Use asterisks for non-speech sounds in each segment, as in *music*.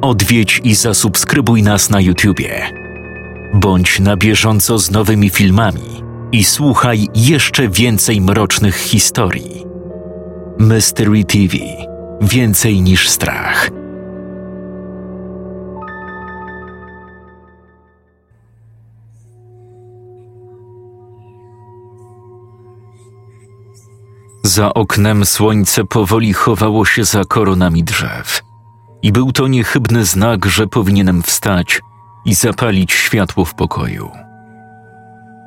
odwiedź i zasubskrybuj nas na YouTubie. Bądź na bieżąco z nowymi filmami i słuchaj jeszcze więcej mrocznych historii. Mystery TV Więcej niż strach. Za oknem słońce powoli chowało się za koronami drzew. I był to niechybny znak, że powinienem wstać i zapalić światło w pokoju.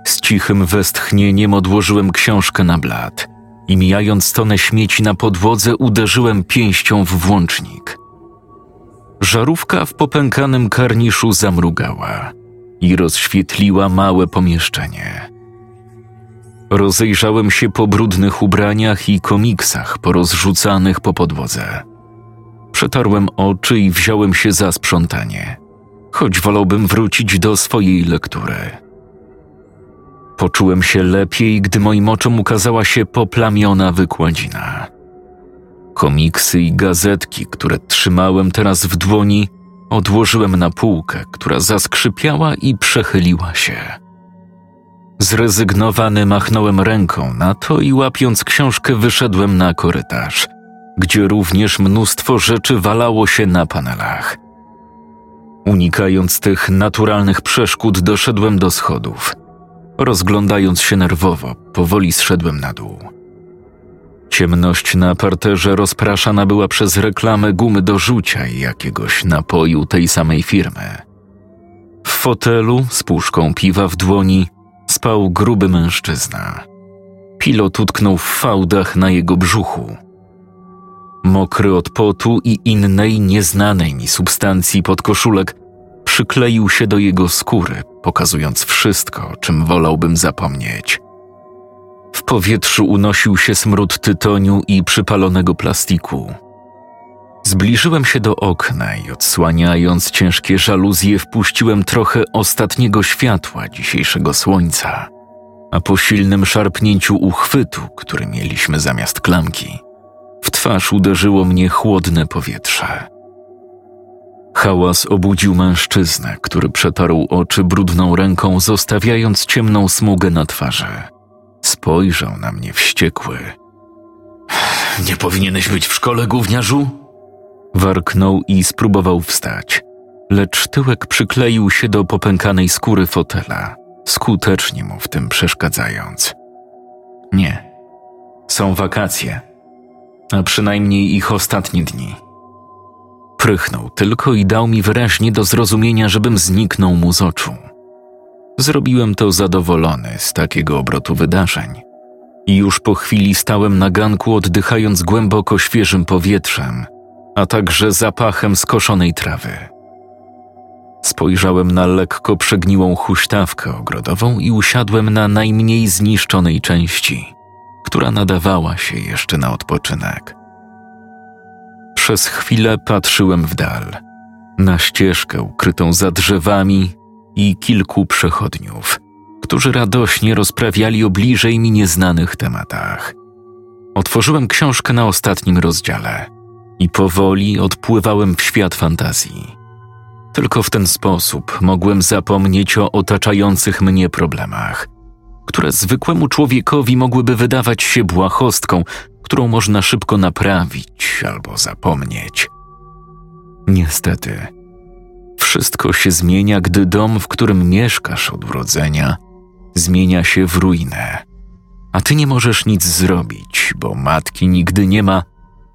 Z cichym westchnieniem odłożyłem książkę na blat i mijając tonę śmieci na podłodze uderzyłem pięścią w włącznik. Żarówka w popękanym karniszu zamrugała i rozświetliła małe pomieszczenie. Rozejrzałem się po brudnych ubraniach i komiksach porozrzucanych po podłodze. Przetarłem oczy i wziąłem się za sprzątanie, choć wolałbym wrócić do swojej lektury. Poczułem się lepiej, gdy moim oczom ukazała się poplamiona wykładzina. Komiksy i gazetki, które trzymałem teraz w dłoni, odłożyłem na półkę, która zaskrzypiała i przechyliła się. Zrezygnowany machnąłem ręką na to i łapiąc książkę wyszedłem na korytarz, gdzie również mnóstwo rzeczy walało się na panelach. Unikając tych naturalnych przeszkód, doszedłem do schodów. Rozglądając się nerwowo, powoli zszedłem na dół. Ciemność na parterze rozpraszana była przez reklamę gumy do rzucia i jakiegoś napoju tej samej firmy. W fotelu z puszką piwa w dłoni spał gruby mężczyzna. Pilot utknął w fałdach na jego brzuchu. Mokry od potu i innej nieznanej mi substancji podkoszulek przykleił się do jego skóry, pokazując wszystko, o czym wolałbym zapomnieć. W powietrzu unosił się smród tytoniu i przypalonego plastiku. Zbliżyłem się do okna i odsłaniając ciężkie żaluzje, wpuściłem trochę ostatniego światła dzisiejszego słońca, a po silnym szarpnięciu uchwytu, który mieliśmy zamiast klamki, twarz uderzyło mnie chłodne powietrze. Hałas obudził mężczyznę, który przetarł oczy brudną ręką, zostawiając ciemną smugę na twarzy. Spojrzał na mnie wściekły. *sighs* Nie powinieneś być w szkole, gówniarzu? Warknął i spróbował wstać, lecz tyłek przykleił się do popękanej skóry fotela, skutecznie mu w tym przeszkadzając. Nie. Są wakacje, a przynajmniej ich ostatnie dni. Prychnął tylko i dał mi wyraźnie do zrozumienia, żebym zniknął mu z oczu. Zrobiłem to zadowolony z takiego obrotu wydarzeń. I już po chwili stałem na ganku, oddychając głęboko świeżym powietrzem, a także zapachem skoszonej trawy. Spojrzałem na lekko przegniłą huśtawkę ogrodową i usiadłem na najmniej zniszczonej części, która nadawała się jeszcze na odpoczynek. Przez chwilę patrzyłem w dal, na ścieżkę ukrytą za drzewami i kilku przechodniów, którzy radośnie rozprawiali o bliżej mi nieznanych tematach. Otworzyłem książkę na ostatnim rozdziale i powoli odpływałem w świat fantazji. Tylko w ten sposób mogłem zapomnieć o otaczających mnie problemach, które zwykłemu człowiekowi mogłyby wydawać się błahostką, którą można szybko naprawić albo zapomnieć. Niestety, wszystko się zmienia, gdy dom, w którym mieszkasz od urodzenia, zmienia się w ruinę. A ty nie możesz nic zrobić, bo matki nigdy nie ma,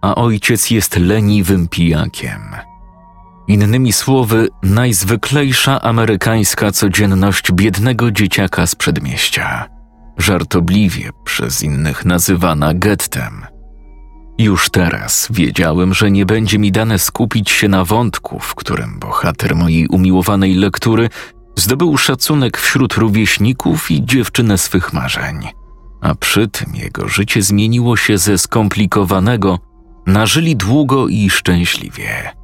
a ojciec jest leniwym pijakiem. Innymi słowy, najzwyklejsza amerykańska codzienność biednego dzieciaka z przedmieścia żartobliwie przez innych nazywana gettem. Już teraz wiedziałem, że nie będzie mi dane skupić się na wątku, w którym bohater mojej umiłowanej lektury zdobył szacunek wśród rówieśników i dziewczynę swych marzeń. A przy tym jego życie zmieniło się ze skomplikowanego na żyli długo i szczęśliwie.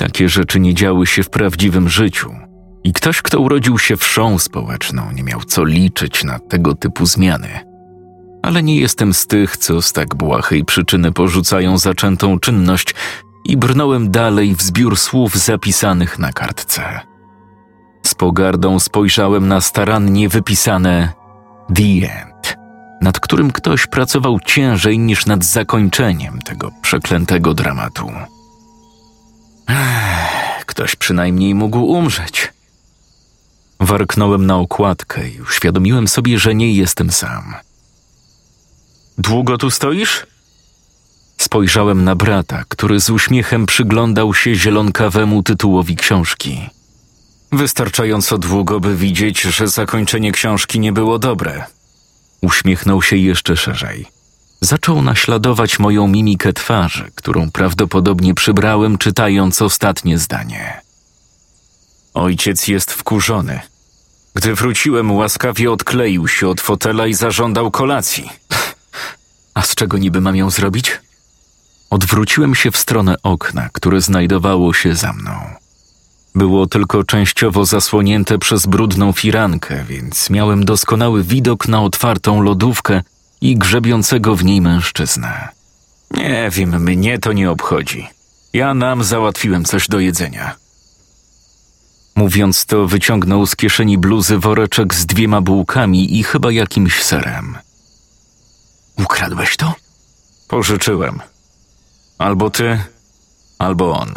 Takie rzeczy nie działy się w prawdziwym życiu – i ktoś, kto urodził się wszą społeczną, nie miał co liczyć na tego typu zmiany. Ale nie jestem z tych, co z tak błahej przyczyny porzucają zaczętą czynność i brnąłem dalej w zbiór słów zapisanych na kartce. Z pogardą spojrzałem na starannie wypisane The End, nad którym ktoś pracował ciężej niż nad zakończeniem tego przeklętego dramatu. Ktoś przynajmniej mógł umrzeć. Warknąłem na okładkę i uświadomiłem sobie, że nie jestem sam. Długo tu stoisz? Spojrzałem na brata, który z uśmiechem przyglądał się zielonkawemu tytułowi książki. Wystarczająco długo, by widzieć, że zakończenie książki nie było dobre. Uśmiechnął się jeszcze szerzej. Zaczął naśladować moją mimikę twarzy, którą prawdopodobnie przybrałem, czytając ostatnie zdanie. Ojciec jest wkurzony. Gdy wróciłem, łaskawie odkleił się od fotela i zażądał kolacji. A z czego niby mam ją zrobić? Odwróciłem się w stronę okna, które znajdowało się za mną. Było tylko częściowo zasłonięte przez brudną firankę, więc miałem doskonały widok na otwartą lodówkę i grzebiącego w niej mężczyznę. Nie wiem, mnie to nie obchodzi. Ja nam załatwiłem coś do jedzenia. Mówiąc to, wyciągnął z kieszeni bluzy woreczek z dwiema bułkami i chyba jakimś serem. Ukradłeś to? Pożyczyłem. Albo ty, albo on.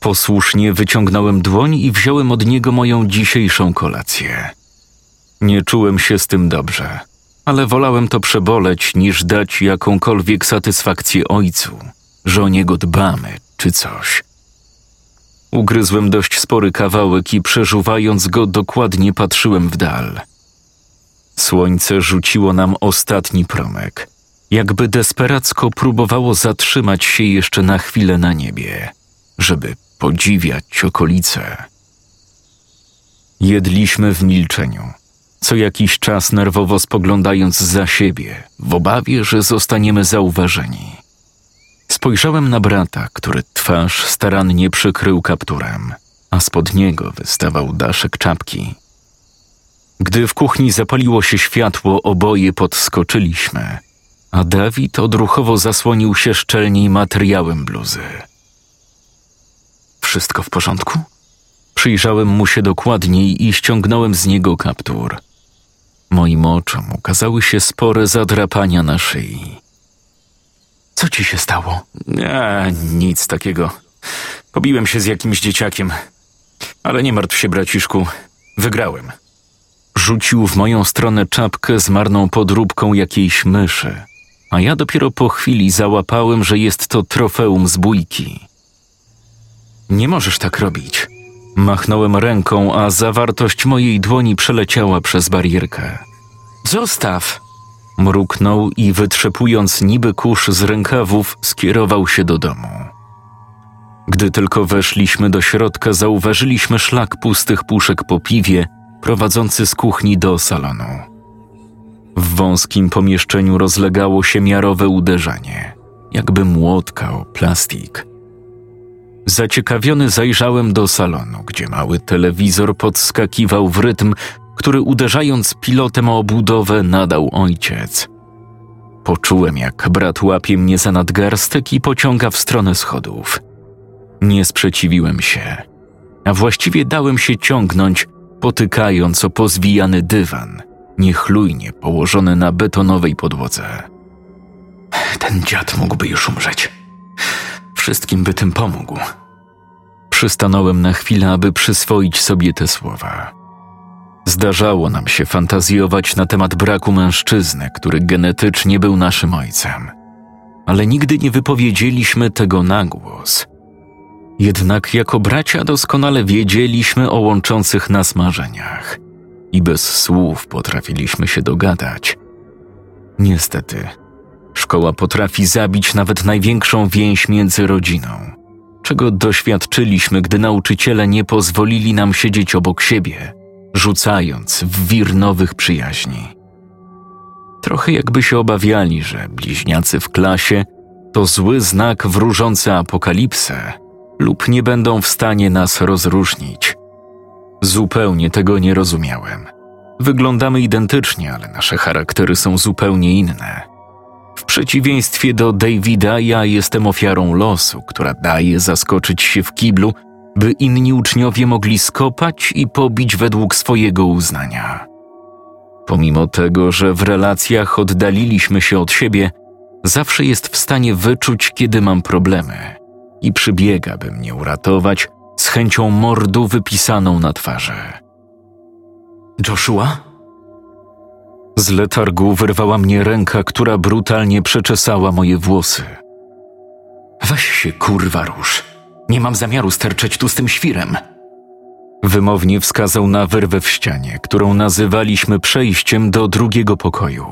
Posłusznie wyciągnąłem dłoń i wziąłem od niego moją dzisiejszą kolację. Nie czułem się z tym dobrze, ale wolałem to przeboleć, niż dać jakąkolwiek satysfakcję ojcu, że o niego dbamy, czy coś. Ugryzłem dość spory kawałek i przeżuwając go dokładnie patrzyłem w dal. Słońce rzuciło nam ostatni promyk, jakby desperacko próbowało zatrzymać się jeszcze na chwilę na niebie, żeby podziwiać okolice. Jedliśmy w milczeniu, co jakiś czas nerwowo spoglądając za siebie, w obawie, że zostaniemy zauważeni. Spojrzałem na brata, który twarz starannie przykrył kapturem, a spod niego wystawał daszek czapki. Gdy w kuchni zapaliło się światło, oboje podskoczyliśmy, a Dawid odruchowo zasłonił się szczelniej materiałem bluzy. Wszystko w porządku? Przyjrzałem mu się dokładniej i ściągnąłem z niego kaptur. Moim oczom ukazały się spore zadrapania na szyi. Co ci się stało? Nie, nic takiego. Pobiłem się z jakimś dzieciakiem. Ale nie martw się, braciszku. Wygrałem. Rzucił w moją stronę czapkę z marną podróbką jakiejś myszy, a ja dopiero po chwili załapałem, że jest to trofeum z bójki. Nie możesz tak robić. Machnąłem ręką, a zawartość mojej dłoni przeleciała przez barierkę. Zostaw! Mruknął i wytrzepując niby kurz z rękawów, skierował się do domu. Gdy tylko weszliśmy do środka, zauważyliśmy szlak pustych puszek po piwie, prowadzący z kuchni do salonu. W wąskim pomieszczeniu rozlegało się miarowe uderzenie, jakby młotka o plastik. Zaciekawiony zajrzałem do salonu, gdzie mały telewizor podskakiwał w rytm, który uderzając pilotem o obudowę nadał ojciec. Poczułem, jak brat łapie mnie za nadgarstek i pociąga w stronę schodów. Nie sprzeciwiłem się, a właściwie dałem się ciągnąć, potykając o pozwijany dywan, niechlujnie położony na betonowej podłodze. Ten dziad mógłby już umrzeć. Wszystkim by tym pomógł. Przystanąłem na chwilę, aby przyswoić sobie te słowa. Zdarzało nam się fantazjować na temat braku mężczyzny, który genetycznie był naszym ojcem, ale nigdy nie wypowiedzieliśmy tego na głos. Jednak jako bracia doskonale wiedzieliśmy o łączących nas marzeniach i bez słów potrafiliśmy się dogadać. Niestety, szkoła potrafi zabić nawet największą więź między rodziną, czego doświadczyliśmy, gdy nauczyciele nie pozwolili nam siedzieć obok siebie rzucając w wir nowych przyjaźni. Trochę jakby się obawiali, że bliźniacy w klasie to zły znak wróżący apokalipsę lub nie będą w stanie nas rozróżnić. Zupełnie tego nie rozumiałem. Wyglądamy identycznie, ale nasze charaktery są zupełnie inne. Przeciwieństwie do Davida, ja jestem ofiarą losu, która daje zaskoczyć się w kiblu, by inni uczniowie mogli skopać i pobić według swojego uznania. Pomimo tego, że w relacjach oddaliliśmy się od siebie, zawsze jest w stanie wyczuć, kiedy mam problemy i przybiega, by mnie uratować z chęcią mordu wypisaną na twarzy. Joshua? Z letargu wyrwała mnie ręka, która brutalnie przeczesała moje włosy. Weź się kurwa rusz. Nie mam zamiaru sterczeć tu z tym świrem. Wymownie wskazał na wyrwę w ścianie, którą nazywaliśmy przejściem do drugiego pokoju.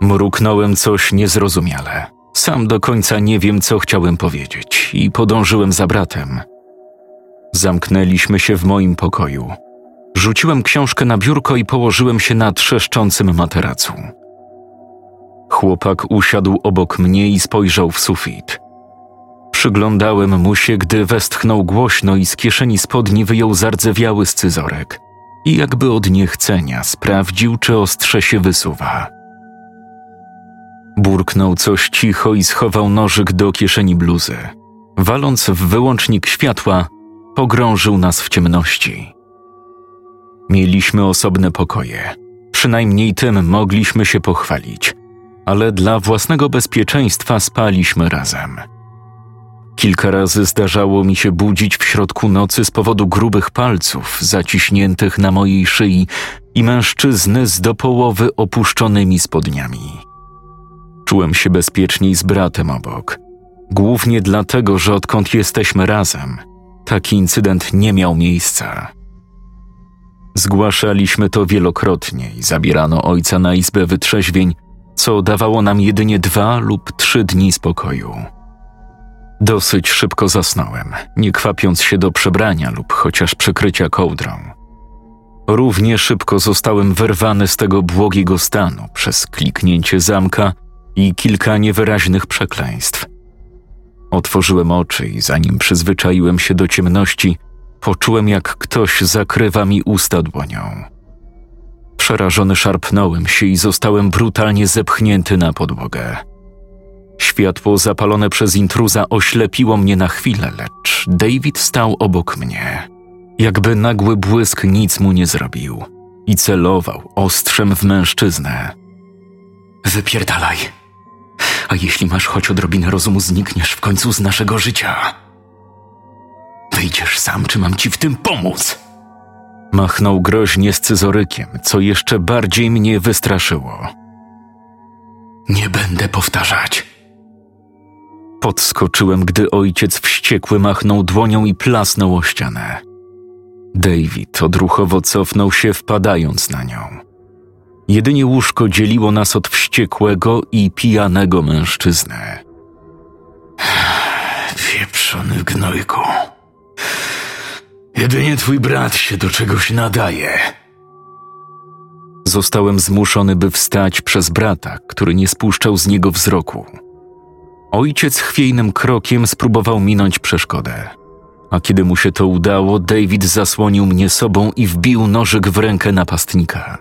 Mruknąłem coś niezrozumiale. Sam do końca nie wiem, co chciałem powiedzieć, i podążyłem za bratem. Zamknęliśmy się w moim pokoju. Rzuciłem książkę na biurko i położyłem się na trzeszczącym materacu. Chłopak usiadł obok mnie i spojrzał w sufit. Przyglądałem mu się, gdy westchnął głośno i z kieszeni spodni wyjął zardzewiały scyzorek i jakby od niechcenia sprawdził, czy ostrze się wysuwa. Burknął coś cicho i schował nożyk do kieszeni bluzy. Waląc w wyłącznik światła, pogrążył nas w ciemności. Mieliśmy osobne pokoje. Przynajmniej tym mogliśmy się pochwalić, ale dla własnego bezpieczeństwa spaliśmy razem. Kilka razy zdarzało mi się budzić w środku nocy z powodu grubych palców zaciśniętych na mojej szyi i mężczyzny z do połowy opuszczonymi spodniami. Czułem się bezpieczniej z bratem obok. Głównie dlatego, że odkąd jesteśmy razem, taki incydent nie miał miejsca. Zgłaszaliśmy to wielokrotnie i zabierano ojca na izbę wytrzeźwień, co dawało nam jedynie dwa lub trzy dni spokoju. Dosyć szybko zasnąłem, nie kwapiąc się do przebrania lub chociaż przykrycia kołdrą. Równie szybko zostałem wyrwany z tego błogiego stanu przez kliknięcie zamka i kilka niewyraźnych przekleństw. Otworzyłem oczy i zanim przyzwyczaiłem się do ciemności, poczułem jak ktoś zakrywa mi usta dłonią. Przerażony szarpnąłem się i zostałem brutalnie zepchnięty na podłogę. Światło zapalone przez intruza oślepiło mnie na chwilę, lecz David stał obok mnie. Jakby nagły błysk nic mu nie zrobił i celował ostrzem w mężczyznę. Wypierdalaj. A jeśli masz choć odrobinę rozumu, znikniesz w końcu z naszego życia. Wyjdziesz sam, czy mam ci w tym pomóc? Machnął groźnie scyzorykiem, co jeszcze bardziej mnie wystraszyło. Nie będę powtarzać. Podskoczyłem, gdy ojciec wściekły machnął dłonią i plasnął o ścianę. David odruchowo cofnął się, wpadając na nią. Jedynie łóżko dzieliło nas od wściekłego i pijanego mężczyzny. *sighs* Wieprzony gnojku. Jedynie twój brat się do czegoś nadaje. Zostałem zmuszony, by wstać przez brata, który nie spuszczał z niego wzroku. Ojciec chwiejnym krokiem spróbował minąć przeszkodę. A kiedy mu się to udało, David zasłonił mnie sobą i wbił nożyk w rękę napastnika.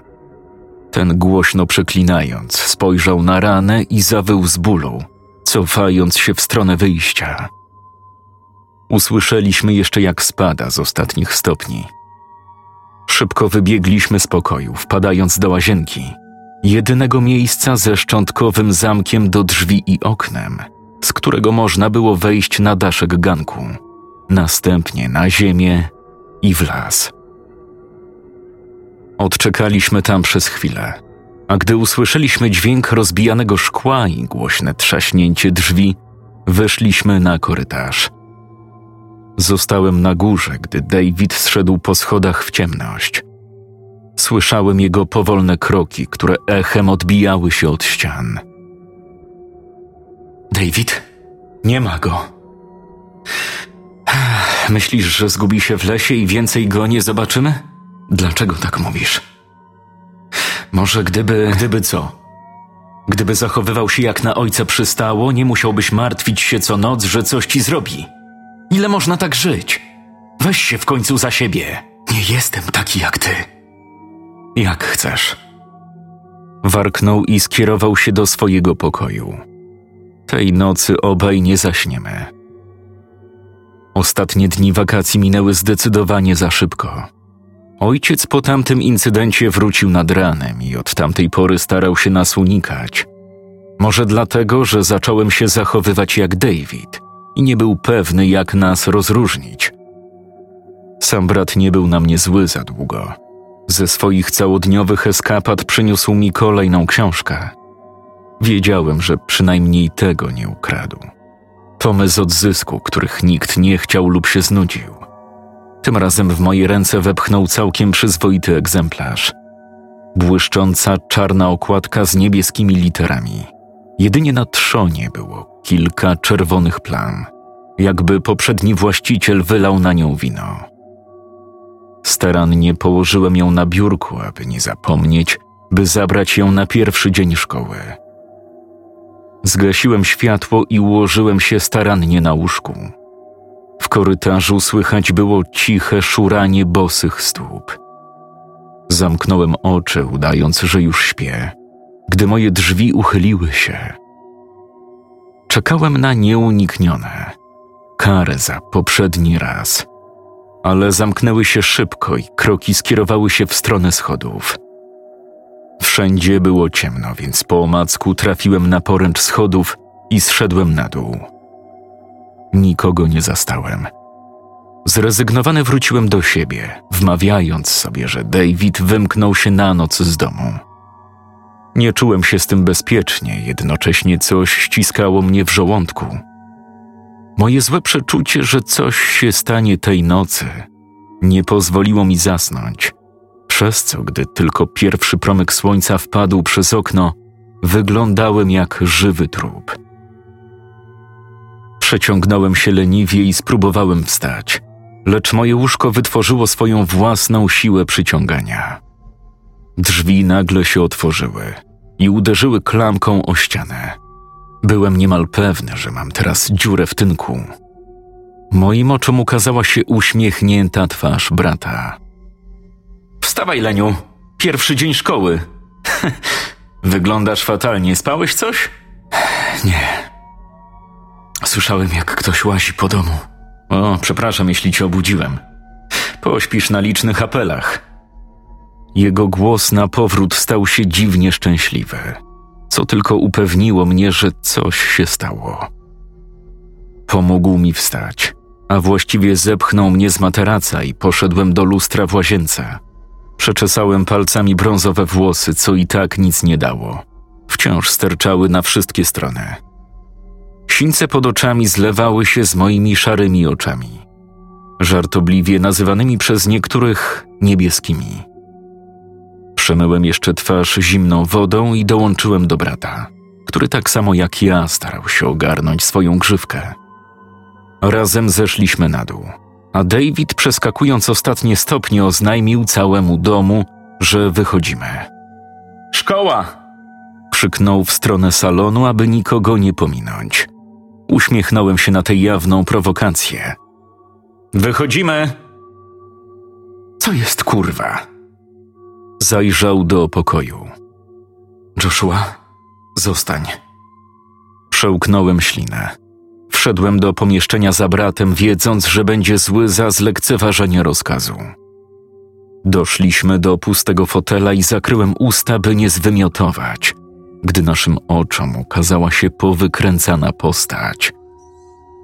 Ten głośno przeklinając, spojrzał na ranę i zawył z bólu, cofając się w stronę wyjścia. Usłyszeliśmy jeszcze jak spada z ostatnich stopni. Szybko wybiegliśmy z pokoju, wpadając do łazienki, jedynego miejsca ze szczątkowym zamkiem do drzwi i oknem, z którego można było wejść na daszek ganku, następnie na ziemię i w las. Odczekaliśmy tam przez chwilę, a gdy usłyszeliśmy dźwięk rozbijanego szkła i głośne trzaśnięcie drzwi, weszliśmy na korytarz. Zostałem na górze, gdy David zszedł po schodach w ciemność. Słyszałem jego powolne kroki, które echem odbijały się od ścian. David? Nie ma go. *sighs* Myślisz, że zgubi się w lesie i więcej go nie zobaczymy? Dlaczego tak mówisz? Może gdyby. Gdyby co? Gdyby zachowywał się jak na ojca przystało, nie musiałbyś martwić się co noc, że coś ci zrobi. Ile można tak żyć? Weź się w końcu za siebie. Nie jestem taki jak ty. Jak chcesz. Warknął i skierował się do swojego pokoju. Tej nocy obaj nie zaśniemy. Ostatnie dni wakacji minęły zdecydowanie za szybko. Ojciec po tamtym incydencie wrócił nad ranem i od tamtej pory starał się nas unikać. Może dlatego, że zacząłem się zachowywać jak David i nie był pewny, jak nas rozróżnić. Sam brat nie był na mnie zły za długo. Ze swoich całodniowych eskapad przyniósł mi kolejną książkę. Wiedziałem, że przynajmniej tego nie ukradł. Tomy z odzysku, których nikt nie chciał lub się znudził. Tym razem w moje ręce wepchnął całkiem przyzwoity egzemplarz. Błyszcząca czarna okładka z niebieskimi literami. Jedynie na trzonie było kilka czerwonych plam, jakby poprzedni właściciel wylał na nią wino. Starannie położyłem ją na biurku, aby nie zapomnieć, by zabrać ją na pierwszy dzień szkoły. Zgasiłem światło i ułożyłem się starannie na łóżku. W korytarzu słychać było ciche szuranie bosych stóp. Zamknąłem oczy, udając, że już śpię, gdy moje drzwi uchyliły się. Czekałem na nieuniknione karę za poprzedni raz, ale zamknęły się szybko i kroki skierowały się w stronę schodów. Wszędzie było ciemno, więc po omacku trafiłem na poręcz schodów i zszedłem na dół. Nikogo nie zastałem. Zrezygnowany wróciłem do siebie, wmawiając sobie, że David wymknął się na noc z domu. Nie czułem się z tym bezpiecznie, jednocześnie coś ściskało mnie w żołądku. Moje złe przeczucie, że coś się stanie tej nocy, nie pozwoliło mi zasnąć, przez co, gdy tylko pierwszy promyk słońca wpadł przez okno, wyglądałem jak żywy trup. Przeciągnąłem się leniwie i spróbowałem wstać, lecz moje łóżko wytworzyło swoją własną siłę przyciągania. Drzwi nagle się otworzyły i uderzyły klamką o ścianę. Byłem niemal pewny, że mam teraz dziurę w tynku. Moim oczom ukazała się uśmiechnięta twarz brata. Wstawaj, Leniu. Pierwszy dzień szkoły. *laughs* Wyglądasz fatalnie. Spałeś coś? Nie. Słyszałem, jak ktoś łazi po domu. O, przepraszam, jeśli cię obudziłem. Pośpisz na licznych apelach. Jego głos na powrót stał się dziwnie szczęśliwy, co tylko upewniło mnie, że coś się stało. Pomógł mi wstać, a właściwie zepchnął mnie z materaca i poszedłem do lustra w łazience. Przeczesałem palcami brązowe włosy, co i tak nic nie dało. Wciąż sterczały na wszystkie strony. Sińce pod oczami zlewały się z moimi szarymi oczami, żartobliwie nazywanymi przez niektórych niebieskimi. Przemyłem jeszcze twarz zimną wodą i dołączyłem do brata, który tak samo jak ja starał się ogarnąć swoją grzywkę. Razem zeszliśmy na dół, a David przeskakując ostatnie stopnie oznajmił całemu domu, że wychodzimy. Szkoła! krzyknął w stronę salonu, aby nikogo nie pominąć. Uśmiechnąłem się na tę jawną prowokację. Wychodzimy! Co jest kurwa? Zajrzał do pokoju. Joshua, zostań. Przełknąłem ślinę. Wszedłem do pomieszczenia za bratem, wiedząc, że będzie zły za zlekceważenie rozkazu. Doszliśmy do pustego fotela i zakryłem usta, by nie zwymiotować, gdy naszym oczom ukazała się powykręcana postać.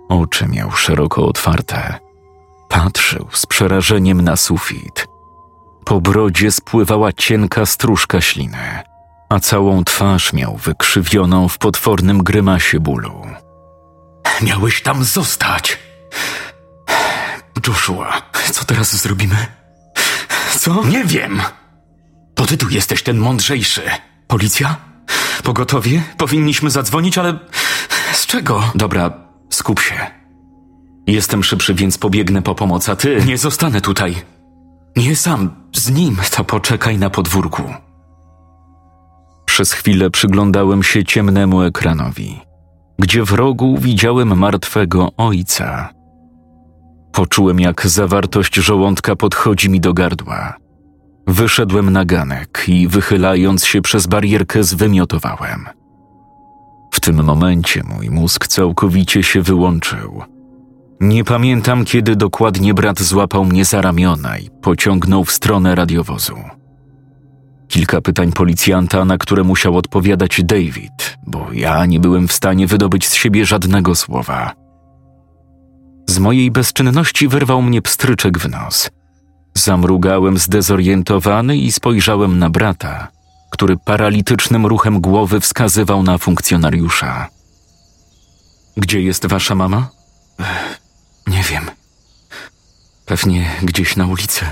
Oczy miał szeroko otwarte. Patrzył z przerażeniem na sufit. Po brodzie spływała cienka stróżka śliny, a całą twarz miał wykrzywioną w potwornym grymasie bólu. Miałeś tam zostać. Joshua, co teraz zrobimy? Co? Nie wiem! To ty tu jesteś ten mądrzejszy. Policja? Pogotowie? Powinniśmy zadzwonić, ale Z czego? Dobra, skup się. Jestem szybszy, więc pobiegnę po pomoc, a ty... Nie zostanę tutaj. Nie sam, z nim. To poczekaj na podwórku. Przez chwilę przyglądałem się ciemnemu ekranowi, gdzie w rogu widziałem martwego ojca. Poczułem, jak zawartość żołądka podchodzi mi do gardła. Wyszedłem na ganek i wychylając się przez barierkę zwymiotowałem. W tym momencie mój mózg całkowicie się wyłączył. Nie pamiętam, kiedy dokładnie brat złapał mnie za ramiona i pociągnął w stronę radiowozu. Kilka pytań policjanta, na które musiał odpowiadać David, bo ja nie byłem w stanie wydobyć z siebie żadnego słowa. Z mojej bezczynności wyrwał mnie pstryczek w nos. Zamrugałem zdezorientowany i spojrzałem na brata, który paralitycznym ruchem głowy wskazywał na funkcjonariusza. Gdzie jest wasza mama? Nie wiem. Pewnie gdzieś na ulicy.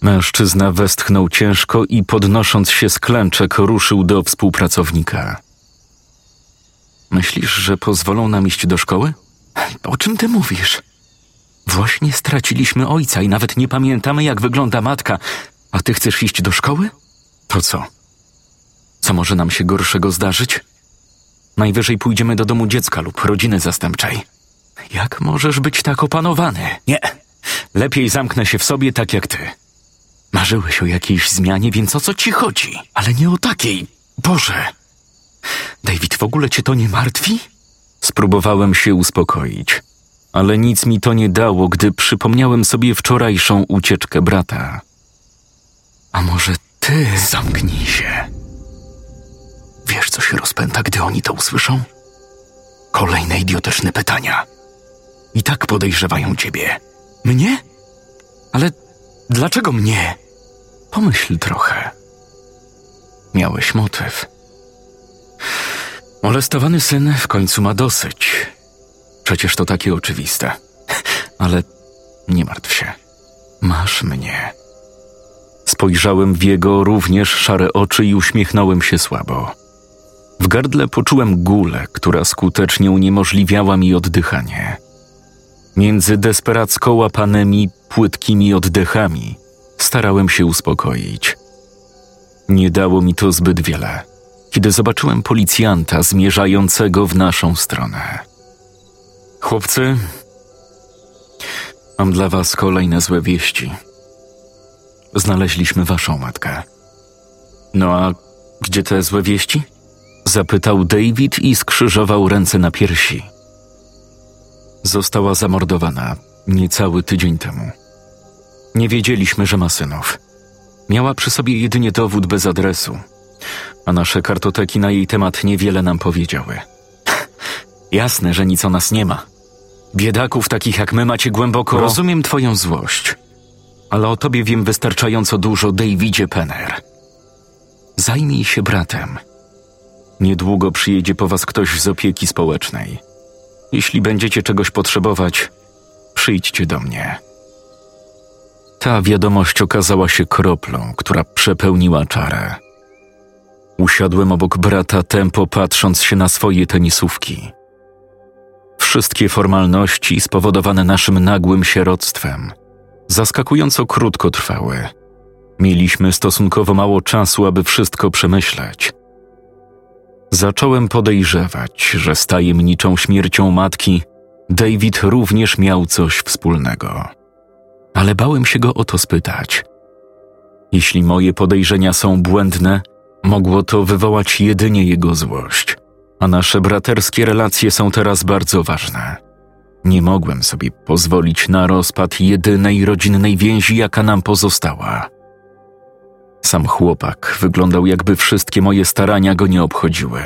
Mężczyzna westchnął ciężko i podnosząc się z klęczek ruszył do współpracownika. Myślisz, że pozwolą nam iść do szkoły? O czym ty mówisz? Właśnie straciliśmy ojca i nawet nie pamiętamy, jak wygląda matka. A ty chcesz iść do szkoły? To co? Co może nam się gorszego zdarzyć? Najwyżej pójdziemy do domu dziecka lub rodziny zastępczej. Jak możesz być tak opanowany? Nie. Lepiej zamknę się w sobie tak jak ty. Marzyłeś o jakiejś zmianie, więc o co ci chodzi? Ale nie o takiej. Boże! David, w ogóle cię to nie martwi? Spróbowałem się uspokoić, ale nic mi to nie dało, gdy przypomniałem sobie wczorajszą ucieczkę brata. A może ty zamknij się? Wiesz, co się rozpęta, gdy oni to usłyszą? Kolejne idiotyczne pytania. I tak podejrzewają ciebie. Mnie? Ale dlaczego mnie? Pomyśl trochę. Miałeś motyw. Molestowany syn w końcu ma dosyć. Przecież to takie oczywiste. Ale nie martw się. Masz mnie. Spojrzałem w jego również szare oczy i uśmiechnąłem się słabo. W gardle poczułem gulę, która skutecznie uniemożliwiała mi oddychanie. Między desperacko łapanymi, płytkimi oddechami starałem się uspokoić. Nie dało mi to zbyt wiele, kiedy zobaczyłem policjanta zmierzającego w naszą stronę. Chłopcy, mam dla was kolejne złe wieści. Znaleźliśmy waszą matkę. No a gdzie te złe wieści? Zapytał David i skrzyżował ręce na piersi. Została zamordowana niecały tydzień temu. Nie wiedzieliśmy, że ma synów. Miała przy sobie jedynie dowód bez adresu, a nasze kartoteki na jej temat niewiele nam powiedziały. *laughs* Jasne, że nic o nas nie ma. Biedaków takich jak my macie głęboko. Rozumiem twoją złość, ale o tobie wiem wystarczająco dużo, Davidzie Penner. Zajmij się bratem. Niedługo przyjedzie po was ktoś z opieki społecznej. Jeśli będziecie czegoś potrzebować, przyjdźcie do mnie. Ta wiadomość okazała się kroplą, która przepełniła czarę. Usiadłem obok brata, tempo patrząc się na swoje tenisówki. Wszystkie formalności spowodowane naszym nagłym sieroctwem zaskakująco krótko trwały. Mieliśmy stosunkowo mało czasu, aby wszystko przemyśleć. Zacząłem podejrzewać, że z tajemniczą śmiercią matki David również miał coś wspólnego. Ale bałem się go o to spytać. Jeśli moje podejrzenia są błędne, mogło to wywołać jedynie jego złość, a nasze braterskie relacje są teraz bardzo ważne. Nie mogłem sobie pozwolić na rozpad jedynej rodzinnej więzi, jaka nam pozostała. Sam chłopak wyglądał, jakby wszystkie moje starania go nie obchodziły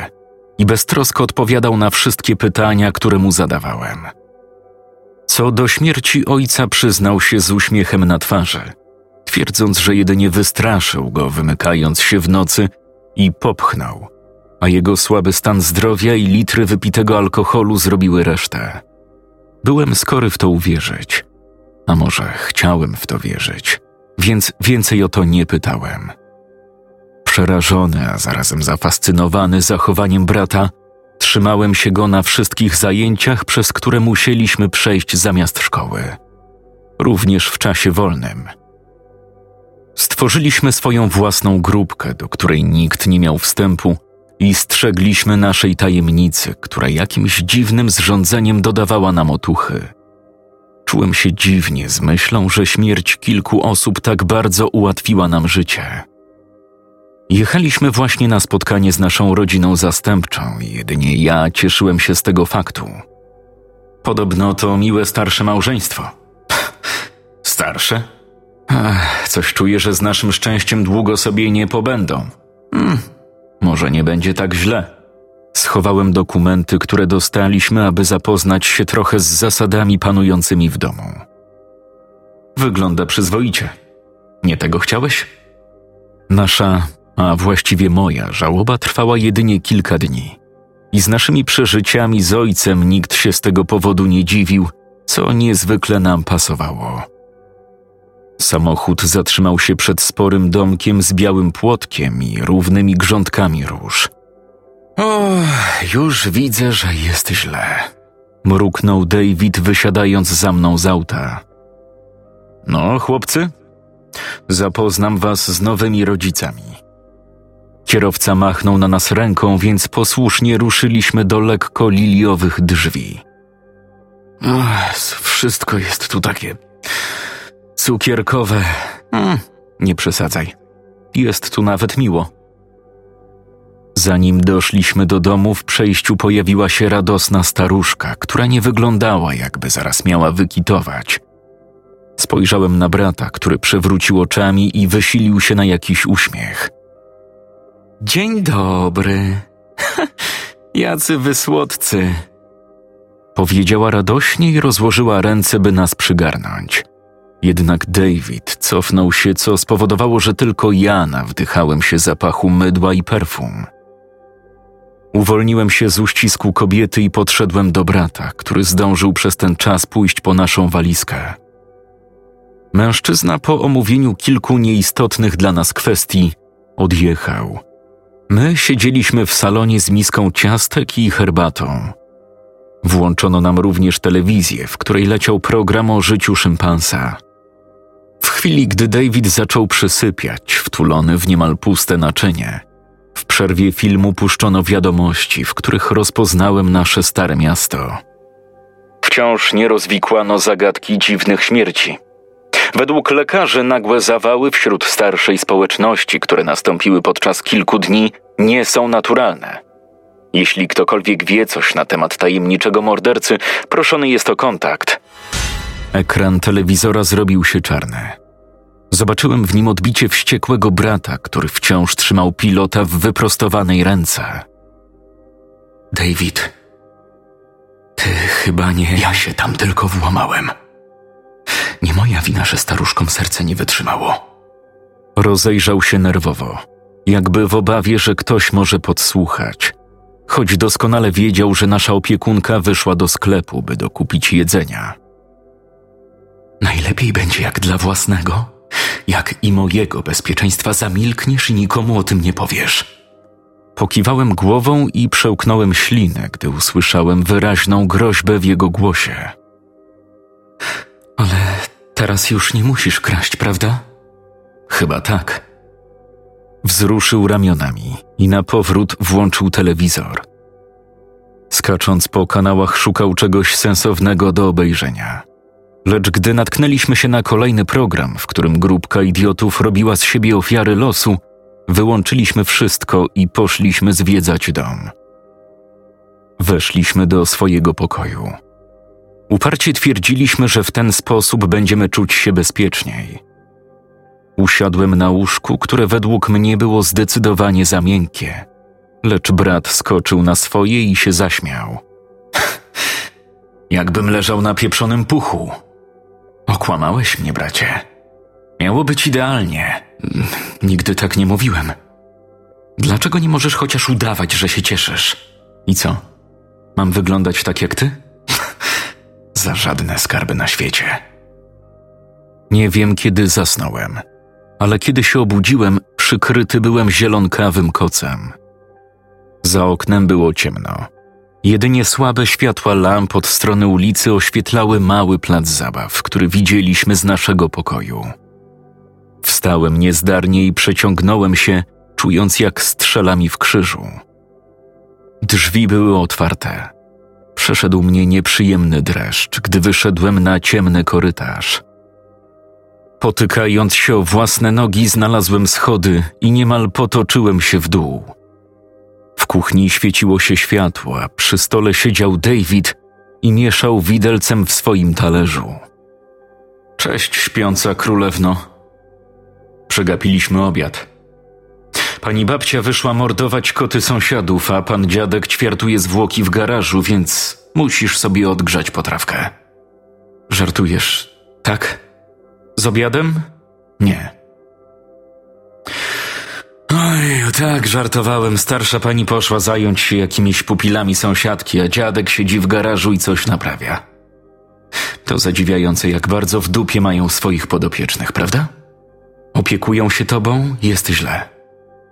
i beztrosko odpowiadał na wszystkie pytania, które mu zadawałem. Co do śmierci ojca, przyznał się z uśmiechem na twarzy, twierdząc, że jedynie wystraszył go, wymykając się w nocy i popchnął, a jego słaby stan zdrowia i litry wypitego alkoholu zrobiły resztę. Byłem skory w to uwierzyć, a może chciałem w to wierzyć, więc więcej o to nie pytałem. Przerażony, a zarazem zafascynowany zachowaniem brata, trzymałem się go na wszystkich zajęciach, przez które musieliśmy przejść zamiast szkoły, również w czasie wolnym. Stworzyliśmy swoją własną grupkę, do której nikt nie miał wstępu, i strzegliśmy naszej tajemnicy, która jakimś dziwnym zrządzeniem dodawała nam otuchy. Czułem się dziwnie z myślą, że śmierć kilku osób tak bardzo ułatwiła nam życie. Jechaliśmy właśnie na spotkanie z naszą rodziną zastępczą i jedynie ja cieszyłem się z tego faktu. Podobno to miłe starsze małżeństwo. *laughs* Starsze? Ach, coś czuję, że z naszym szczęściem długo sobie nie pobędą. Hmm, może nie będzie tak źle. Schowałem dokumenty, które dostaliśmy, aby zapoznać się trochę z zasadami panującymi w domu. Wygląda przyzwoicie. Nie tego chciałeś? Nasza, a właściwie moja, żałoba trwała jedynie kilka dni. I z naszymi przeżyciami z ojcem nikt się z tego powodu nie dziwił, co niezwykle nam pasowało. Samochód zatrzymał się przed sporym domkiem z białym płotkiem i równymi grządkami róż. O, już widzę, że jest źle. Mruknął David, wysiadając za mną z auta. No, chłopcy, zapoznam was z nowymi rodzicami. Kierowca machnął na nas ręką, więc posłusznie ruszyliśmy do lekko liliowych drzwi. Ach, wszystko jest tu takie cukierkowe. Mm, nie przesadzaj. Jest tu nawet miło. Zanim doszliśmy do domu, w przejściu pojawiła się radosna staruszka, która nie wyglądała, jakby zaraz miała wykitować. Spojrzałem na brata, który przewrócił oczami i wysilił się na jakiś uśmiech. Dzień dobry. *laughs* Jacy wysłodcy. Powiedziała radośnie i rozłożyła ręce, by nas przygarnąć. Jednak David cofnął się, co spowodowało, że tylko ja nawdychałem się zapachu mydła i perfum. Uwolniłem się z uścisku kobiety i podszedłem do brata, który zdążył przez ten czas pójść po naszą walizkę. Mężczyzna po omówieniu kilku nieistotnych dla nas kwestii odjechał. My siedzieliśmy w salonie z miską ciastek i herbatą. Włączono nam również telewizję, w której leciał program o życiu szympansa. W chwili, gdy David zaczął przysypiać, wtulony w niemal puste naczynie, w przerwie filmu puszczono wiadomości, w których rozpoznałem nasze stare miasto. Wciąż nie rozwikłano zagadki dziwnych śmierci. Według lekarzy nagłe zawały wśród starszej społeczności, które nastąpiły podczas kilku dni, nie są naturalne. Jeśli ktokolwiek wie coś na temat tajemniczego mordercy, proszony jest o kontakt. Ekran telewizora zrobił się czarny. Zobaczyłem w nim odbicie wściekłego brata, który wciąż trzymał pilota w wyprostowanej ręce. David, ty chyba nie. Ja się tam tylko włamałem. Nie moja wina, że staruszkom serce nie wytrzymało. Rozejrzał się nerwowo, jakby w obawie, że ktoś może podsłuchać, choć doskonale wiedział, że nasza opiekunka wyszła do sklepu, by dokupić jedzenia. Najlepiej będzie jak dla własnego, jak i mojego bezpieczeństwa zamilkniesz i nikomu o tym nie powiesz. Pokiwałem głową i przełknąłem ślinę, gdy usłyszałem wyraźną groźbę w jego głosie. Ale teraz już nie musisz kraść, prawda? Chyba tak. Wzruszył ramionami i na powrót włączył telewizor. Skacząc po kanałach, szukał czegoś sensownego do obejrzenia. Lecz gdy natknęliśmy się na kolejny program, w którym grupka idiotów robiła z siebie ofiary losu, wyłączyliśmy wszystko i poszliśmy zwiedzać dom. Weszliśmy do swojego pokoju. Uparcie twierdziliśmy, że w ten sposób będziemy czuć się bezpieczniej. Usiadłem na łóżku, które według mnie było zdecydowanie za miękkie, lecz brat skoczył na swoje i się zaśmiał. *laughs* Jakbym leżał na pieprzonym puchu. Okłamałeś mnie, bracie. Miało być idealnie. Nigdy tak nie mówiłem. Dlaczego nie możesz chociaż udawać, że się cieszysz? I co? Mam wyglądać tak jak ty? *laughs* Za żadne skarby na świecie. Nie wiem, kiedy zasnąłem, ale kiedy się obudziłem, przykryty byłem zielonkawym kocem. Za oknem było ciemno. Jedynie słabe światła lamp od strony ulicy oświetlały mały plac zabaw, który widzieliśmy z naszego pokoju. Wstałem niezdarnie i przeciągnąłem się, czując jak strzela mi w krzyżu. Drzwi były otwarte. Przeszedł mnie nieprzyjemny dreszcz, gdy wyszedłem na ciemny korytarz. Potykając się o własne nogi, znalazłem schody i niemal potoczyłem się w dół. W kuchni świeciło się światło, a przy stole siedział David i mieszał widelcem w swoim talerzu. Cześć, śpiąca królewno. Przegapiliśmy obiad. Pani babcia wyszła mordować koty sąsiadów, a pan dziadek ćwiartuje zwłoki w garażu, więc musisz sobie odgrzać potrawkę. Żartujesz, tak? Z obiadem? Nie. Oj, tak, żartowałem. Starsza pani poszła zająć się jakimiś pupilami sąsiadki, a dziadek siedzi w garażu i coś naprawia. To zadziwiające, jak bardzo w dupie mają swoich podopiecznych, prawda? Opiekują się tobą, jest źle.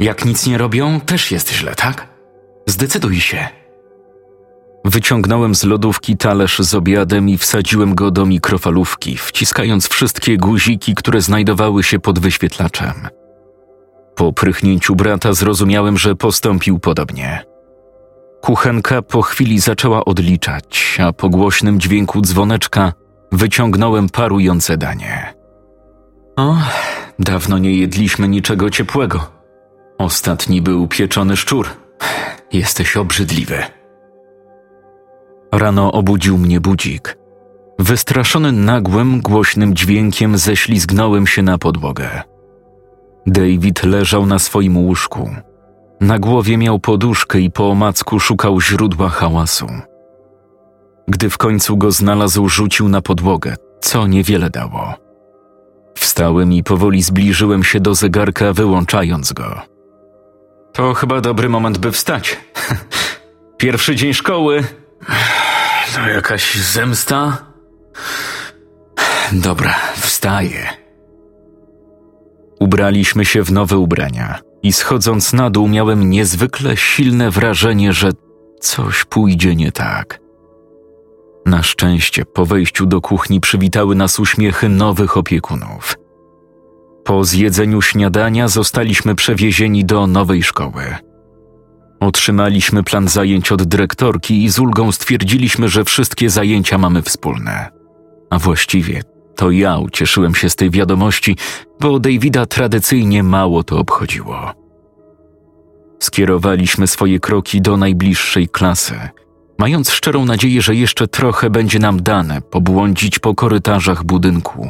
Jak nic nie robią, też jest źle, tak? Zdecyduj się. Wyciągnąłem z lodówki talerz z obiadem i wsadziłem go do mikrofalówki, wciskając wszystkie guziki, które znajdowały się pod wyświetlaczem. Po prychnięciu brata zrozumiałem, że postąpił podobnie. Kuchenka po chwili zaczęła odliczać, a po głośnym dźwięku dzwoneczka wyciągnąłem parujące danie. O, dawno nie jedliśmy niczego ciepłego. Ostatni był pieczony szczur. Jesteś obrzydliwy. Rano obudził mnie budzik. Wystraszony nagłym, głośnym dźwiękiem ześlizgnąłem się na podłogę. David leżał na swoim łóżku. Na głowie miał poduszkę i po omacku szukał źródła hałasu. Gdy w końcu go znalazł, rzucił na podłogę, co niewiele dało. Wstałem i powoli zbliżyłem się do zegarka, wyłączając go. To chyba dobry moment, by wstać. *laughs* Pierwszy dzień szkoły. To jakaś zemsta? Dobra, wstaję. Ubraliśmy się w nowe ubrania i schodząc na dół miałem niezwykle silne wrażenie, że coś pójdzie nie tak. Na szczęście po wejściu do kuchni przywitały nas uśmiechy nowych opiekunów. Po zjedzeniu śniadania zostaliśmy przewiezieni do nowej szkoły. Otrzymaliśmy plan zajęć od dyrektorki i z ulgą stwierdziliśmy, że wszystkie zajęcia mamy wspólne. A właściwie to ja ucieszyłem się z tej wiadomości, bo Davida tradycyjnie mało to obchodziło. Skierowaliśmy swoje kroki do najbliższej klasy, mając szczerą nadzieję, że jeszcze trochę będzie nam dane pobłądzić po korytarzach budynku.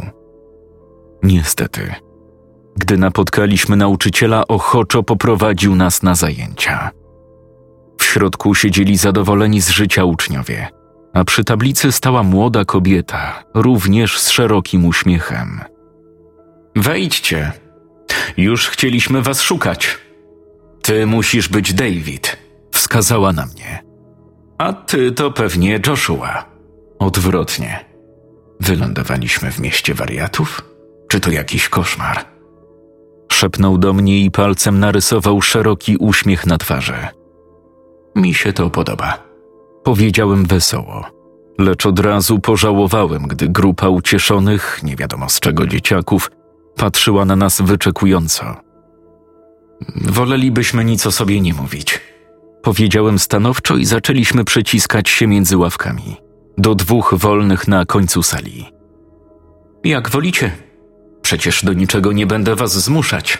Niestety, gdy napotkaliśmy nauczyciela, ochoczo poprowadził nas na zajęcia. W środku siedzieli zadowoleni z życia uczniowie, a przy tablicy stała młoda kobieta, również z szerokim uśmiechem. Wejdźcie. Już chcieliśmy was szukać. Ty musisz być David, wskazała na mnie. A ty to pewnie Joshua. Odwrotnie. Wylądowaliśmy w mieście wariatów? Czy to jakiś koszmar? Szepnął do mnie i palcem narysował szeroki uśmiech na twarzy. Mi się to podoba. Powiedziałem wesoło, lecz od razu pożałowałem, gdy grupa ucieszonych, nie wiadomo z czego dzieciaków, patrzyła na nas wyczekująco. Wolelibyśmy nic o sobie nie mówić. Powiedziałem stanowczo i zaczęliśmy przeciskać się między ławkami, do dwóch wolnych na końcu sali. Jak wolicie, Przecież do niczego nie będę was zmuszać.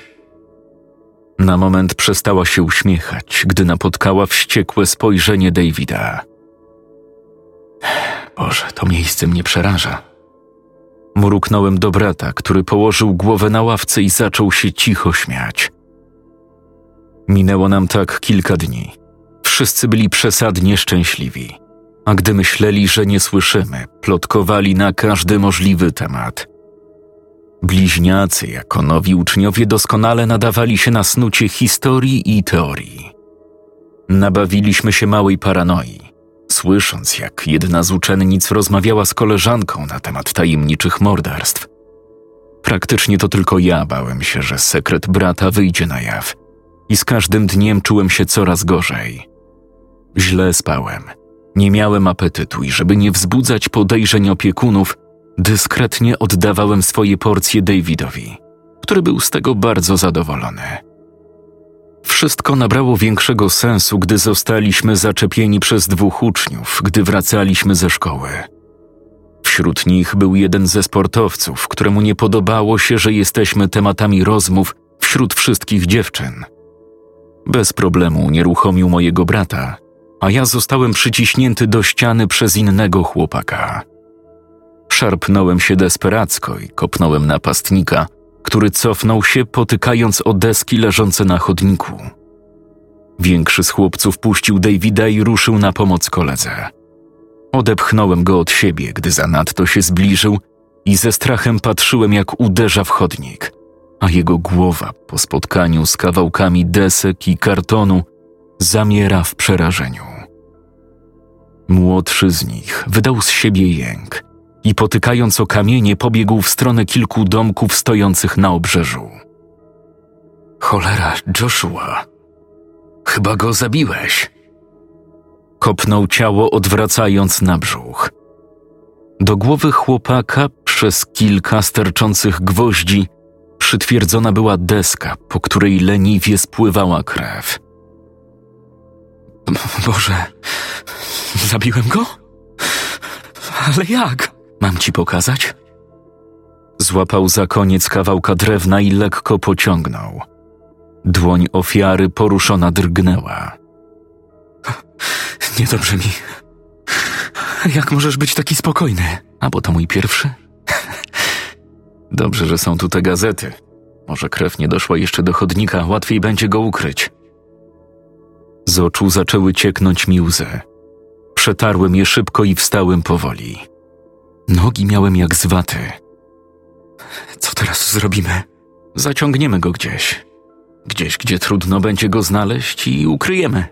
Na moment przestała się uśmiechać, gdy napotkała wściekłe spojrzenie Davida. Boże, to miejsce mnie przeraża. Mruknąłem do brata, który położył głowę na ławce i zaczął się cicho śmiać. Minęło nam tak kilka dni. Wszyscy byli przesadnie szczęśliwi, a gdy myśleli, że nie słyszymy, plotkowali na każdy możliwy temat – Bliźniacy jako nowi uczniowie doskonale nadawali się na snucie historii i teorii. Nabawiliśmy się małej paranoi, słysząc jak jedna z uczennic rozmawiała z koleżanką na temat tajemniczych morderstw. Praktycznie to tylko ja bałem się, że sekret brata wyjdzie na jaw i z każdym dniem czułem się coraz gorzej. Źle spałem, nie miałem apetytu i żeby nie wzbudzać podejrzeń opiekunów, Dyskretnie oddawałem swoje porcje Davidowi, który był z tego bardzo zadowolony. Wszystko nabrało większego sensu, gdy zostaliśmy zaczepieni przez dwóch uczniów, gdy wracaliśmy ze szkoły. Wśród nich był jeden ze sportowców, któremu nie podobało się, że jesteśmy tematami rozmów wśród wszystkich dziewczyn. Bez problemu nieruchomił mojego brata, a ja zostałem przyciśnięty do ściany przez innego chłopaka. Szarpnąłem się desperacko i kopnąłem napastnika, który cofnął się, potykając o deski leżące na chodniku. Większy z chłopców puścił Davida i ruszył na pomoc koledze. Odepchnąłem go od siebie, gdy zanadto się zbliżył i ze strachem patrzyłem, jak uderza w chodnik, a jego głowa po spotkaniu z kawałkami desek i kartonu zamiera w przerażeniu. Młodszy z nich wydał z siebie jęk i potykając o kamienie pobiegł w stronę kilku domków stojących na obrzeżu. Cholera, Joshua, chyba go zabiłeś. Kopnął ciało, odwracając na brzuch. Do głowy chłopaka przez kilka sterczących gwoździ przytwierdzona była deska, po której leniwie spływała krew. Boże, zabiłem go? Ale jak? Mam ci pokazać? Złapał za koniec kawałka drewna i lekko pociągnął. Dłoń ofiary poruszona drgnęła. *laughs* Niedobrze mi. Jak możesz być taki spokojny? A bo to mój pierwszy? *laughs* Dobrze, że są tu te gazety. Może krew nie doszła jeszcze do chodnika, łatwiej będzie go ukryć. Z oczu zaczęły cieknąć mi łzy. Przetarłem je szybko i wstałem powoli. Nogi miałem jak z waty. Co teraz zrobimy? Zaciągniemy go gdzieś. Gdzieś, gdzie trudno będzie go znaleźć i ukryjemy.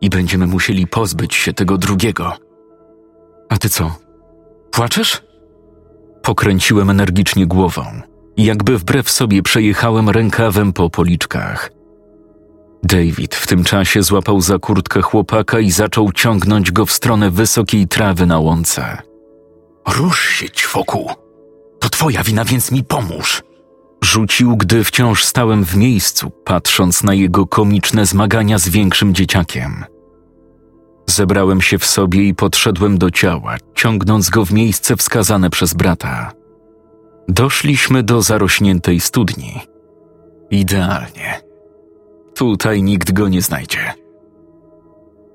I będziemy musieli pozbyć się tego drugiego. A ty co? Płaczesz? Pokręciłem energicznie głową i jakby wbrew sobie przejechałem rękawem po policzkach. David w tym czasie złapał za kurtkę chłopaka i zaczął ciągnąć go w stronę wysokiej trawy na łące. Rusz się, ćwoku! To twoja wina, więc mi pomóż! Rzucił, gdy wciąż stałem w miejscu, patrząc na jego komiczne zmagania z większym dzieciakiem. Zebrałem się w sobie i podszedłem do ciała, ciągnąc go w miejsce wskazane przez brata. Doszliśmy do zarośniętej studni. Idealnie. Tutaj nikt go nie znajdzie.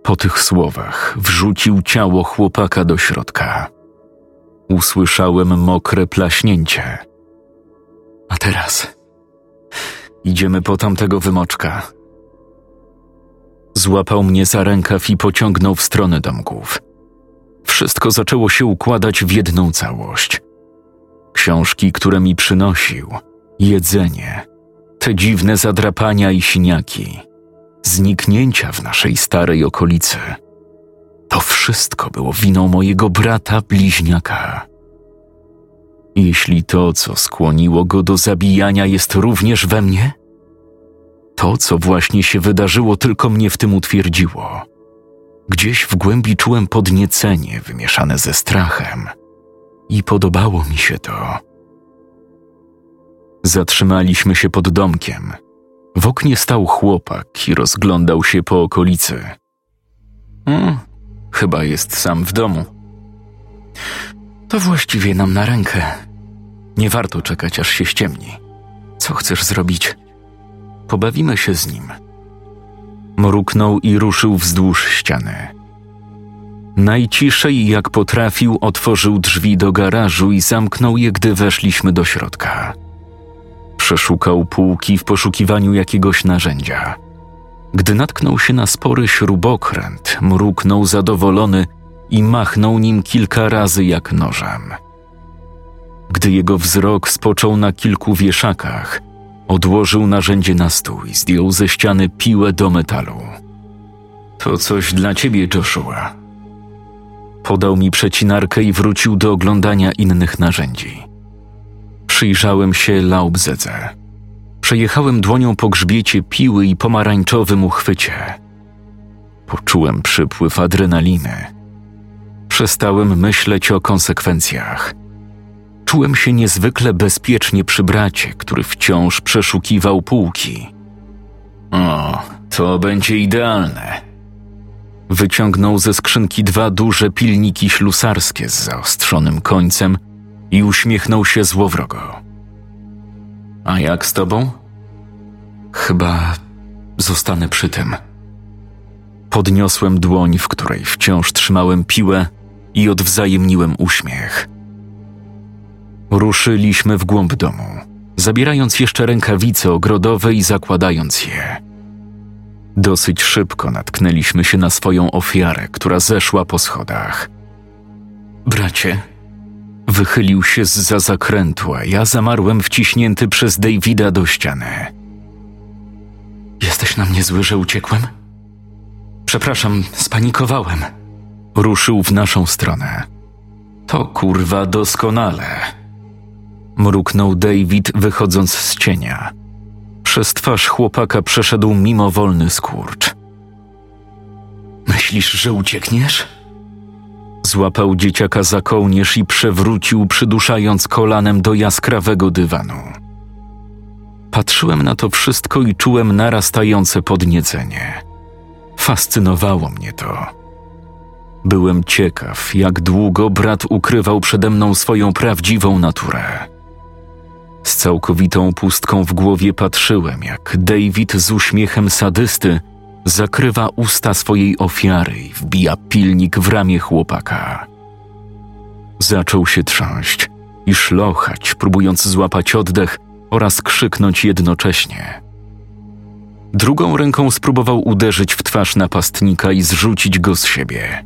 Po tych słowach wrzucił ciało chłopaka do środka. Usłyszałem mokre plaśnięcie. A teraz idziemy po tamtego wymoczka. Złapał mnie za rękaw i pociągnął w stronę domków. Wszystko zaczęło się układać w jedną całość. Książki, które mi przynosił, jedzenie, te dziwne zadrapania i siniaki, zniknięcia w naszej starej okolicy. To wszystko było winą mojego brata bliźniaka. Jeśli to, co skłoniło go do zabijania, jest również we mnie, to, co właśnie się wydarzyło, tylko mnie w tym utwierdziło. Gdzieś w głębi czułem podniecenie wymieszane ze strachem i podobało mi się to. Zatrzymaliśmy się pod domkiem. W oknie stał chłopak i rozglądał się po okolicy. Hmm, chyba jest sam w domu. To właściwie nam na rękę. Nie warto czekać, aż się ściemni. Co chcesz zrobić? Pobawimy się z nim. Mruknął i ruszył wzdłuż ściany. Najciszej jak potrafił, otworzył drzwi do garażu i zamknął je, gdy weszliśmy do środka. Przeszukał półki w poszukiwaniu jakiegoś narzędzia. Gdy natknął się na spory śrubokręt, mruknął zadowolony i machnął nim kilka razy jak nożem. Gdy jego wzrok spoczął na kilku wieszakach, odłożył narzędzie na stół i zdjął ze ściany piłę do metalu. To coś dla ciebie, Joshua. Podał mi przecinarkę i wrócił do oglądania innych narzędzi. Przyjrzałem się laubzedze. Przejechałem dłonią po grzbiecie piły i pomarańczowym uchwycie. Poczułem przypływ adrenaliny. Przestałem myśleć o konsekwencjach. Czułem się niezwykle bezpiecznie przy bracie, który wciąż przeszukiwał półki. O, to będzie idealne. Wyciągnął ze skrzynki dwa duże pilniki ślusarskie z zaostrzonym końcem i uśmiechnął się złowrogo. A jak z tobą? Chyba zostanę przy tym. Podniosłem dłoń, w której wciąż trzymałem piłę i odwzajemniłem uśmiech. Ruszyliśmy w głąb domu, zabierając jeszcze rękawice ogrodowe i zakładając je. Dosyć szybko natknęliśmy się na swoją ofiarę, która zeszła po schodach. Bracie, wychylił się z za zakrętu, a ja zamarłem wciśnięty przez Davida do ściany. Jesteś na mnie zły, że uciekłem? Przepraszam, spanikowałem. Ruszył w naszą stronę. To kurwa doskonale. Mruknął David, wychodząc z cienia. Przez twarz chłopaka przeszedł mimowolny skurcz. Myślisz, że uciekniesz? Złapał dzieciaka za kołnierz i przewrócił, przyduszając kolanem do jaskrawego dywanu. Patrzyłem na to wszystko i czułem narastające podniecenie. Fascynowało mnie to. Byłem ciekaw, jak długo brat ukrywał przede mną swoją prawdziwą naturę. Z całkowitą pustką w głowie patrzyłem, jak David z uśmiechem sadysty zakrywa usta swojej ofiary i wbija pilnik w ramię chłopaka. Zaczął się trząść i szlochać, próbując złapać oddech oraz krzyknąć jednocześnie. Drugą ręką spróbował uderzyć w twarz napastnika i zrzucić go z siebie.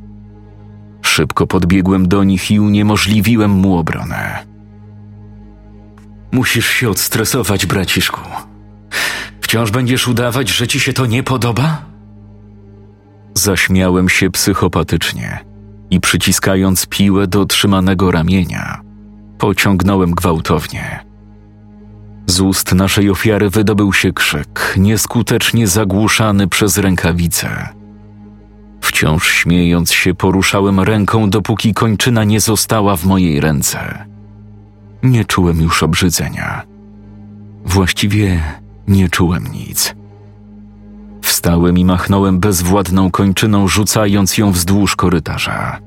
Szybko podbiegłem do nich i uniemożliwiłem mu obronę. Musisz się odstresować, braciszku. Wciąż będziesz udawać, że ci się to nie podoba? Zaśmiałem się psychopatycznie i przyciskając piłę do trzymanego ramienia, pociągnąłem gwałtownie. Z ust naszej ofiary wydobył się krzyk, nieskutecznie zagłuszany przez rękawice. Wciąż śmiejąc się, poruszałem ręką, dopóki kończyna nie została w mojej ręce. Nie czułem już obrzydzenia. Właściwie nie czułem nic. Wstałem i machnąłem bezwładną kończyną, rzucając ją wzdłuż korytarza.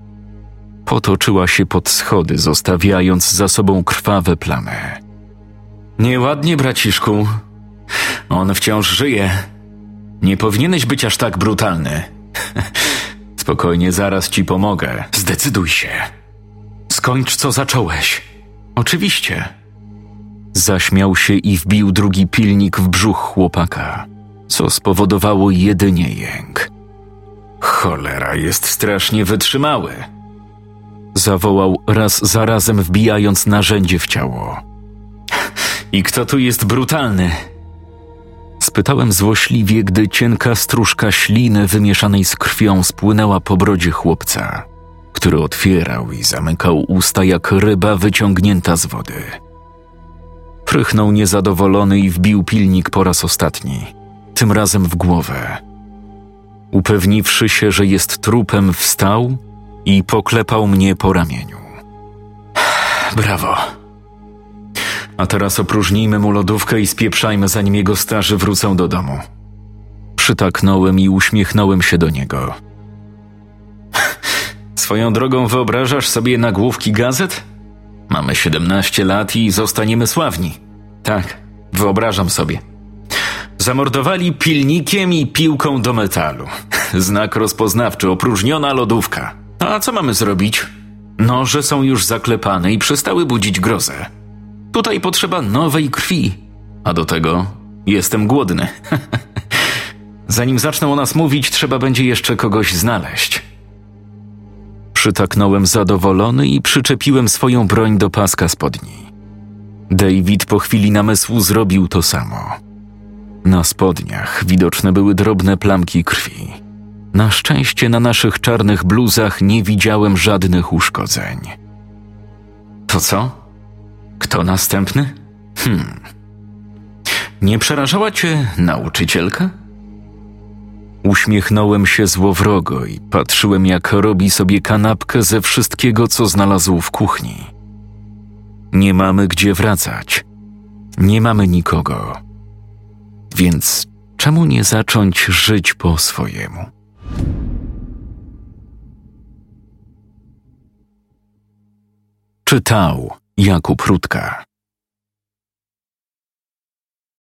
Potoczyła się pod schody, zostawiając za sobą krwawe plamy. Nieładnie, braciszku. On wciąż żyje. Nie powinieneś być aż tak brutalny. *laughs* Spokojnie, zaraz ci pomogę. Zdecyduj się. Skończ, co zacząłeś. Oczywiście. Zaśmiał się i wbił drugi pilnik w brzuch chłopaka, co spowodowało jedynie jęk. Cholera, jest strasznie wytrzymały. Zawołał raz za razem, wbijając narzędzie w ciało. I kto tu jest brutalny? Spytałem złośliwie, gdy cienka stróżka śliny wymieszanej z krwią spłynęła po brodzie chłopca, który otwierał i zamykał usta jak ryba wyciągnięta z wody. Prychnął niezadowolony i wbił pilnik po raz ostatni, tym razem w głowę. Upewniwszy się, że jest trupem, wstał i poklepał mnie po ramieniu. *sighs* Brawo. A teraz opróżnijmy mu lodówkę i spieprzajmy, zanim jego starzy wrócą do domu. Przytaknąłem i uśmiechnąłem się do niego. *laughs* Swoją drogą wyobrażasz sobie nagłówki gazet? Mamy 17 lat i zostaniemy sławni. Tak, wyobrażam sobie. Zamordowali pilnikiem i piłką do metalu. *laughs* Znak rozpoznawczy, opróżniona lodówka. A co mamy zrobić? Noże są już zaklepane i przestały budzić grozę. Tutaj potrzeba nowej krwi. A do tego jestem głodny. *laughs* Zanim zaczną o nas mówić, trzeba będzie jeszcze kogoś znaleźć. Przytaknąłem zadowolony i przyczepiłem swoją broń do paska spodni. David po chwili namysłu zrobił to samo. Na spodniach widoczne były drobne plamki krwi. Na szczęście na naszych czarnych bluzach nie widziałem żadnych uszkodzeń. To co? Kto następny? Hmm. Nie przerażała cię nauczycielka? Uśmiechnąłem się złowrogo i patrzyłem, jak robi sobie kanapkę ze wszystkiego, co znalazł w kuchni. Nie mamy gdzie wracać. Nie mamy nikogo. Więc czemu nie zacząć żyć po swojemu? Czytał Jakub Rutka.